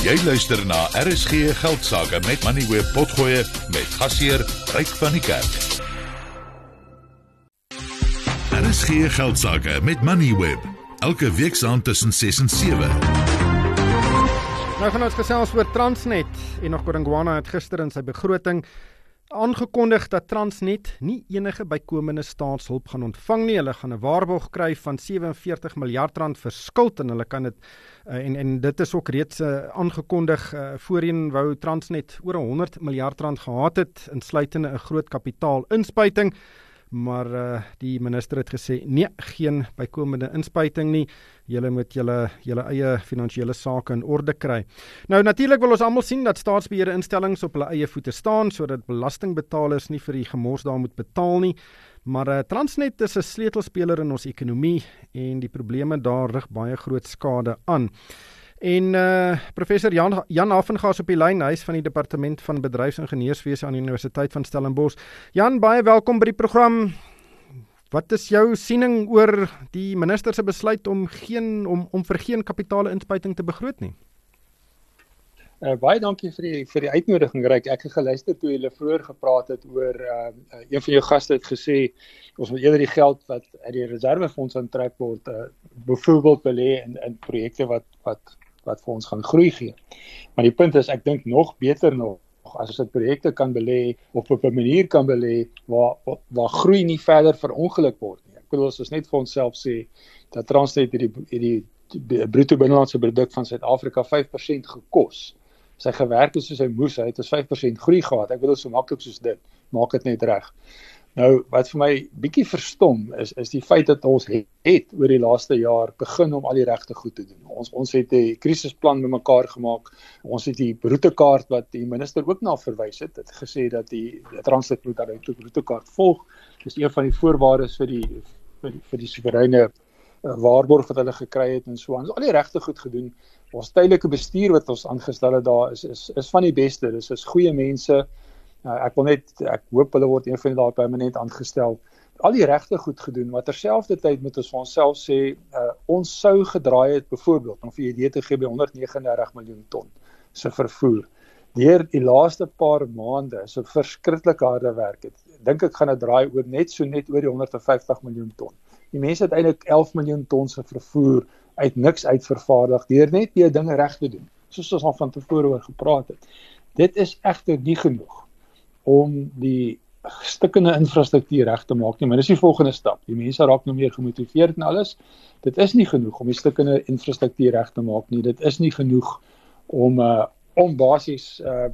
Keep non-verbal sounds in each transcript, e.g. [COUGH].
Jy luister na RSG Geldsaake met Money Web Potgoe met gasheer Ryk van die Kerk. RSG Geldsaake met Money Web elke week saand tussen 6 en 7. Nou gaan ons gesels oor Transnet en nog Kodingwana het gister in sy begroting aangekondig dat Transnet nie enige bykomende staatshulp gaan ontvang nie. Hulle gaan 'n waarborg kry van 47 miljard rand vir skuld en hulle kan dit uh, en en dit is ook reeds uh, aangekondig uh, voorheen wou Transnet oor 100 miljard rand gehad het insluitende 'n groot kapitaalinspuiting maar uh, die minister het gesê nee, geen bykomende inspuiting nie. Julle moet julle julle eie finansiële sake in orde kry. Nou natuurlik wil ons almal sien dat staatsbeheerde instellings op hulle eie voete staan sodat belastingbetalers nie vir die gemors daar moet betaal nie. Maar uh, Transnet is 'n sleutelspeler in ons ekonomie en die probleme daar rig baie groot skade aan. En uh professor Jan Jan Hafengaas op die lyn, hy is van die departement van bedryfsingenieurswese aan die Universiteit van Stellenbosch. Jan, baie welkom by die program. Wat is jou siening oor die minister se besluit om geen om om vir geen kapitale inspuiting te begroot nie? Uh, baie dankie vir die vir die uitnodiging Ryk. Ek het geluister toe julle vroeër gepraat het oor uh, een van jou gaste het gesê ons moet eerder die geld wat uit die reservefonds aantrek word uh, byvoorbeeld belê in in projekte wat wat wat vir ons gaan groei gee. Maar die punt is ek dink nog beter nog as ons dit projekte kan belê of op 'n manier kan belê waar waar groei nie verder verongeluk word nie. Ek bedoel as ons net vir onsself sê dat Transnet hierdie hierdie bruto binnelandse produk van Suid-Afrika 5% gekos. Sy gewerk het soos hy moes, hy het 'n 5% groei gehad. Ek bedoel so maklik soos dit, maak dit net reg. Nou wat vir my bietjie verstom is is die feit dat ons het, het oor die laaste jaar begin om al die regte goed te doen. Ons ons het 'n krisisplan bymekaar gemaak. Ons het die roetekaart wat die minister ook na verwys het, het gesê dat die Transnet moet daai roetekaart volg. Dis een van die voorwaardes vir die vir die, vir die soewereine uh, waarborg wat hulle gekry het en so aan. Ons al die regte goed gedoen. Ons tydelike bestuur wat ons aangestel het daar is is is van die beste. Dis is goeie mense. Nou ek wil net ek hoop hulle word een van daai permanent aangestel. Al die regte goed gedoen, maar terselfdertyd moet ons vir onsself sê uh, ons sou gedraai het byvoorbeeld om vir te gee by 139 miljoen ton se vervoer. Deur die laaste paar maande so verskriklik harde werk het. Dink ek gaan dit draai oor net so net oor die 150 miljoen ton. Die mense het eintlik 11 miljoen ton se vervoer uit niks uit vervaardig deur net baie dinge reg te doen, soos ons al van tevore oor gepraat het. Dit is egter nie genoeg om die stukkende infrastruktuur reg te maak nie, maar dis die volgende stap. Die mense raak nou meer gemotiveerd en alles. Dit is nie genoeg om die stukkende infrastruktuur reg te maak nie. Dit is nie genoeg om uh om basies uh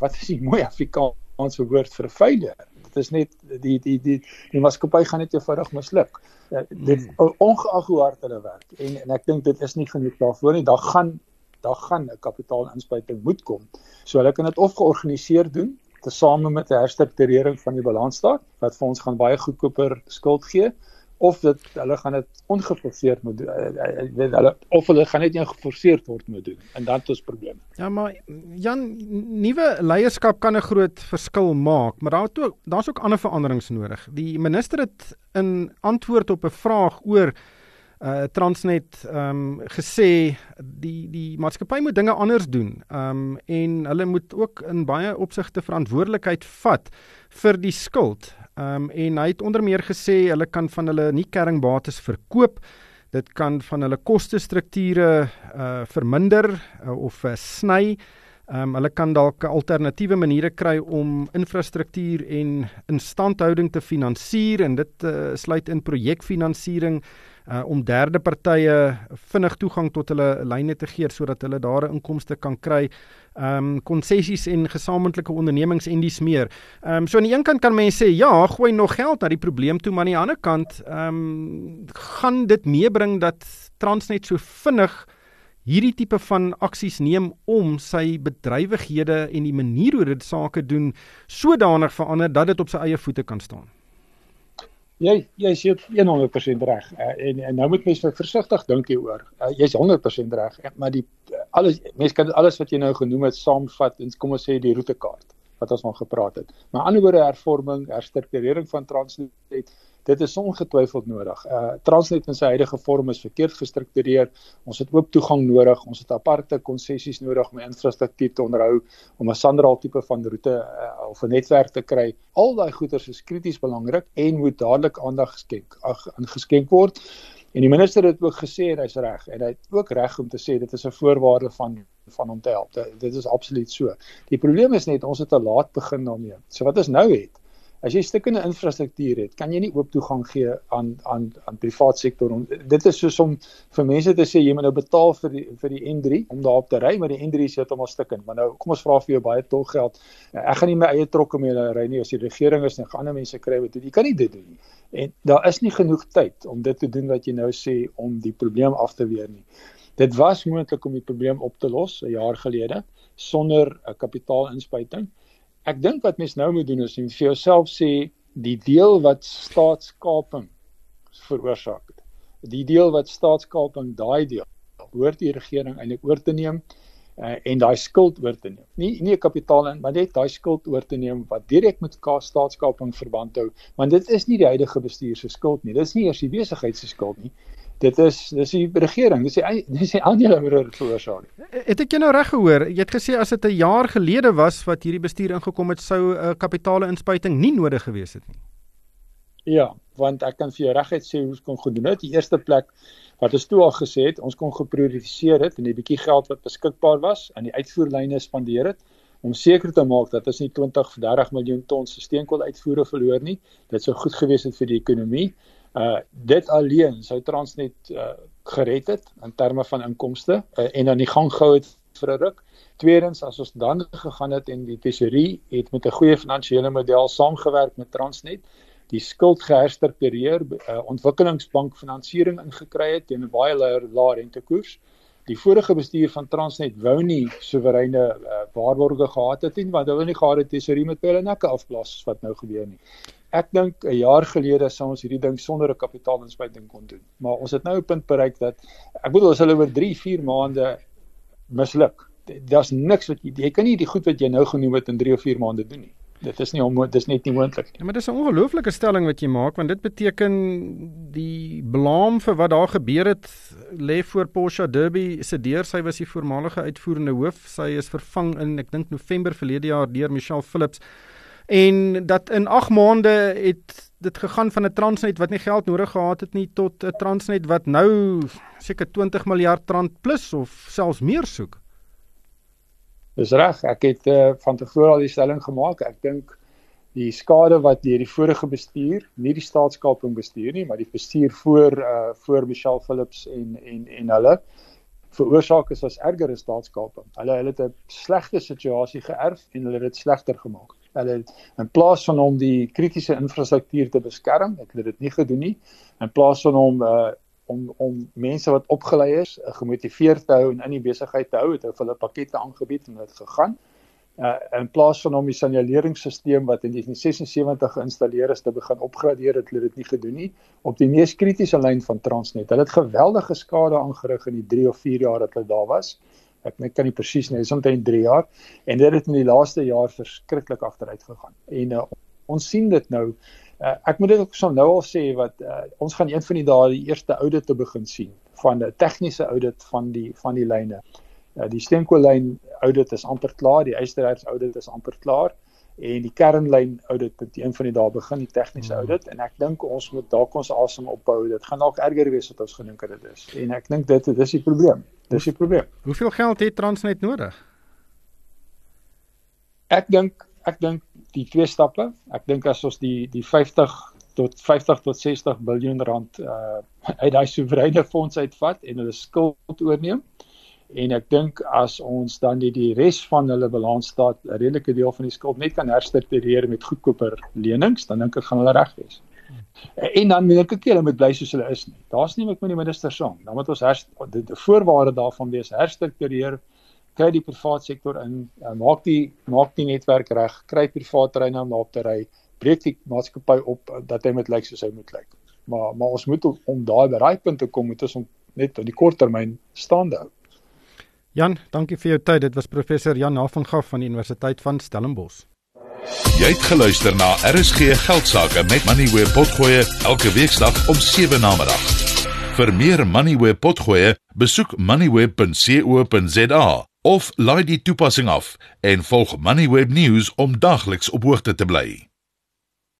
wat is die mooi Afrikaanse woord vir failure. Dit is net die die die die maatskappy gaan net eenvoudig misluk. Uh, dit hmm. ongeag hoe hard hulle werk en en ek dink dit is nie genoeg daarvoor nie. Daar gaan daar gaan 'n kapitaalinspuiting moet kom. So hulle kan dit of georganiseer doen tesame met 'n herstrukturering van die balansstaat wat vir ons gaan baie goedkoper skuld gee of dit hulle gaan dit ongeforseerd moet doen eh, eh, eh, hulle of hulle gaan net nie geforseerd word moet doen en dan het ons probleme. Ja maar Jan nuwe leierskap kan 'n groot verskil maak maar daar ook daar's ook ander veranderings nodig. Die minister het in antwoord op 'n vraag oor uh Transnet ehm um, gesê die die maatskappy moet dinge anders doen. Ehm um, en hulle moet ook in baie opsigte verantwoordelikheid vat vir die skuld. Ehm um, en hy het onder meer gesê hulle kan van hulle nie kerringbates verkoop. Dit kan van hulle koste strukture uh verminder uh, of uh, sny. Ehm um, hulle kan dalk alternatiewe maniere kry om infrastruktuur en instandhouding te finansier en dit uh, sluit in projekfinansiering uh, om derde partye vinnig toegang tot hulle lyne te gee sodat hulle daar inkomste kan kry. Ehm um, konsessies en gesamentlike ondernemings en dis meer. Ehm um, so aan die een kant kan mense sê ja, gooi nog geld na die probleem toe, maar aan die ander kant ehm um, gaan dit meebring dat Transnet so vinnig hierdie tipe van aksies neem om sy bedrywighede en die manier hoe dit sake doen sodanig verander dat dit op sy eie voete kan staan jy jy sê 100% reg uh, en en nou moet mense versigtig dink hieroor. Uh, Jy's 100% reg, uh, maar die alles mense kan alles wat jy nou genoem het saamvat en kom ons sê die roetekaart wat ons nog gepraat het. Maar anderswoorde hervorming, herstrukturering van Transnet, Dit is ongetwyfeld nodig. Uh Transnet in sy huidige vorm is verkeerd gestruktureer. Ons het oop toegang nodig. Ons het aparte konsessies nodig om infrastruktuur te onderhou, om 'n sandraal tipe van roete uh, of 'n netwerk te kry. Al daai goederes is krities belangrik en moet dadelik aandag geskenk ag ingeskenk word. En die minister het ook gesê en hy's reg en hy het ook reg om te sê dit is 'n voorwaarde van van hom te help. Dit is absoluut so. Die probleem is net ons het te laat begin daarmee. So wat ons nou het, as jy stukkende infrastruktuur het, kan jy nie oop toegang gee aan aan aan privaat sektor om dit is soos om vir mense te sê jy moet nou betaal vir die vir die N3 om daarop te ry, maar die N3 is heeltemal stukkend. Maar nou kom ons vra vir jou baie tolgeld. Nou, ek gaan nie my eie trokke mee ry nie as die regering is en ander mense kry wat jy kan nie dit doen nie. En daar is nie genoeg tyd om dit te doen wat jy nou sê om die probleem af te weer nie. Dit was moontlik om die probleem op te los 'n jaar gelede sonder 'n kapitaalinspuiting ek dink wat mens nou moet doen is om vir jouself sê die deel wat staatskaping veroorsaak het. Die deel wat staatskaping daai deel behoort die regering eintlik oor te neem uh, en daai skuld oor te neem. Nie nie kapitaal in, maar net daai skuld oor te neem wat direk met staatskaping verband hou, want dit is nie die huidige bestuur se skuld nie. Dit is nie eers die besigheid se skuld nie dit is dis die regering, dis die [LAUGHS] dis die aandeelhouer veroorsaak. Het ek jou nou reg gehoor? Jy het gesê as dit 'n jaar gelede was wat hierdie bestuur ingekom het, sou 'n uh, kapitale inspuiting nie nodig gewees het nie. Ja, want ek kan vir jou reguit sê hoe kon gedoen het. Die eerste plek wat ons toe al gesê het, ons kon geprioritiseer het en 'n bietjie geld wat beskikbaar was aan die uitvoerlyne spandeer het om seker te maak dat ons nie 20 of 30 miljoen ton steenkool uitvoere verloor nie. Dit sou goed gewees het vir die ekonomie. Uh dit alleen sou Transnet uh gered het in terme van inkomste uh, en dan die gang gehou het vir 'n ruk. Tweedens as ons dan gegaan het en die tesorie het met 'n goeie finansiële model saamgewerk met Transnet, die skuld geherstruktureer, uh, ontwikkelingsbank finansiering ingekry het teen 'n baie laer lae rentekoers. Die vorige bestuur van Transnet wou nie soewereine uh, waarborge gehad het nie, want hulle wou nie gehad het tesorie met hulle nekke afblaas wat nou gebeur nie ek dink 'n jaar gelede sou ons hierdie ding sonder 'n kapitaalinspuiting kon doen. Maar ons het nou 'n punt bereik dat ek bedoel as hulle oor 3, 4 maande misluk. Daar's niks wat jy jy kan nie die goed wat jy nou genoem het in 3 of 4 maande doen nie. Dit is nie onmoontlik, dis net nie moontlik nie. Ja, maar dis 'n ongelooflike stelling wat jy maak want dit beteken die blame vir wat daar gebeur het lê voor Porsche Derby se deur. Sy was die voormalige uitvoerende hoof. Sy is vervang in ek dink November verlede jaar deur Michelle Phillips en dat in 8 maande het dit gegaan van 'n Transnet wat nie geld nodig gehad het nie tot 'n Transnet wat nou seker 20 miljard rand plus of selfs meer soek. Dis reg, ek het uh, van tevore al die stelling gemaak. Ek dink die skade wat deur die vorige bestuur, nie die staatskaping bestuur nie, maar die bestuur voor uh voor Michelle Phillips en en en hulle veroorsaak is as erger as staatskaping. Hulle hulle het 'n slegte situasie geërf en hulle het dit slegter gemaak hulle in plaas van om die kritiese infrastruktuur te beskerm, het hulle dit nie gedoen nie. In plaas van om uh om om mense wat opgelei is, uh, gemotiveerd te hou en in die besigheid te hou, het hulle pakkette aangebied en dit gegaan. Uh in plaas van om die signaleringsstelsel wat in 1976 geïnstalleer is te begin opgradeer, het hulle dit nie gedoen nie op die mees kritiese lyn van Transnet. Hulle het geweldige skade aangerig in die 3 of 4 jaar wat hulle daar was ek net kan nie presies nie, omtrent 3 jaar en dit het in die laaste jaar verskriklik agteruit gegaan. En uh, ons sien dit nou. Uh, ek moet dit ook so nou al sê wat uh, ons gaan een van die dae die eerste audit te begin sien van 'n tegniese audit van die van die lyne. Uh, die steenkoollyn audit is amper klaar, die ysterhuis audit is amper klaar en die kernlyn audit het een van die dae begin die tegniese hmm. audit en ek dink ons moet dalk ons asem ophou. Dit gaan dalk erger wees wat ons gedink het dit is. En ek dink dit dis die probleem. Dis die probleem. Hoeveel geld het Transnet nodig? Ek dink ek dink die twee stappe. Ek dink as ons die die 50 tot 50 tot 60 miljard rand uh [LAUGHS] uit daai soewereine fonds uitvat en hulle skuld oorneem. En ek dink as ons dan die die res van hulle balansstaat 'n redelike deel van die skuld net kan herstruktureer met goedkoper lenings, dan dink ek gaan hulle reg wees. En dan moet ek hulle moet bly soos hulle is nie. Daar's nie met die minister saam. Dan moet ons herst, die, voorwaarde daarvan wees herstruktureer, kry die private sektor in, uh, maak die maak die netwerk reg, kry private terreine om op te ry, breek die maatskappy op uh, dat hy met lyk soos hy moet lyk. Maar maar ons moet om daai bereikpunt te kom, moet ons om net op die kort termyn staande hou. Jan, dankie vir jou tyd. Dit was professor Jan Havengaff van die Universiteit van Stellenbosch. Jy het geluister na RSG Geldsaake met Money where potgoe elke weeksdag om 7 na middag. Vir meer Money where potgoe, besoek moneyweb.co.za of laai die toepassing af en volg Moneyweb News om dagliks op hoogte te bly.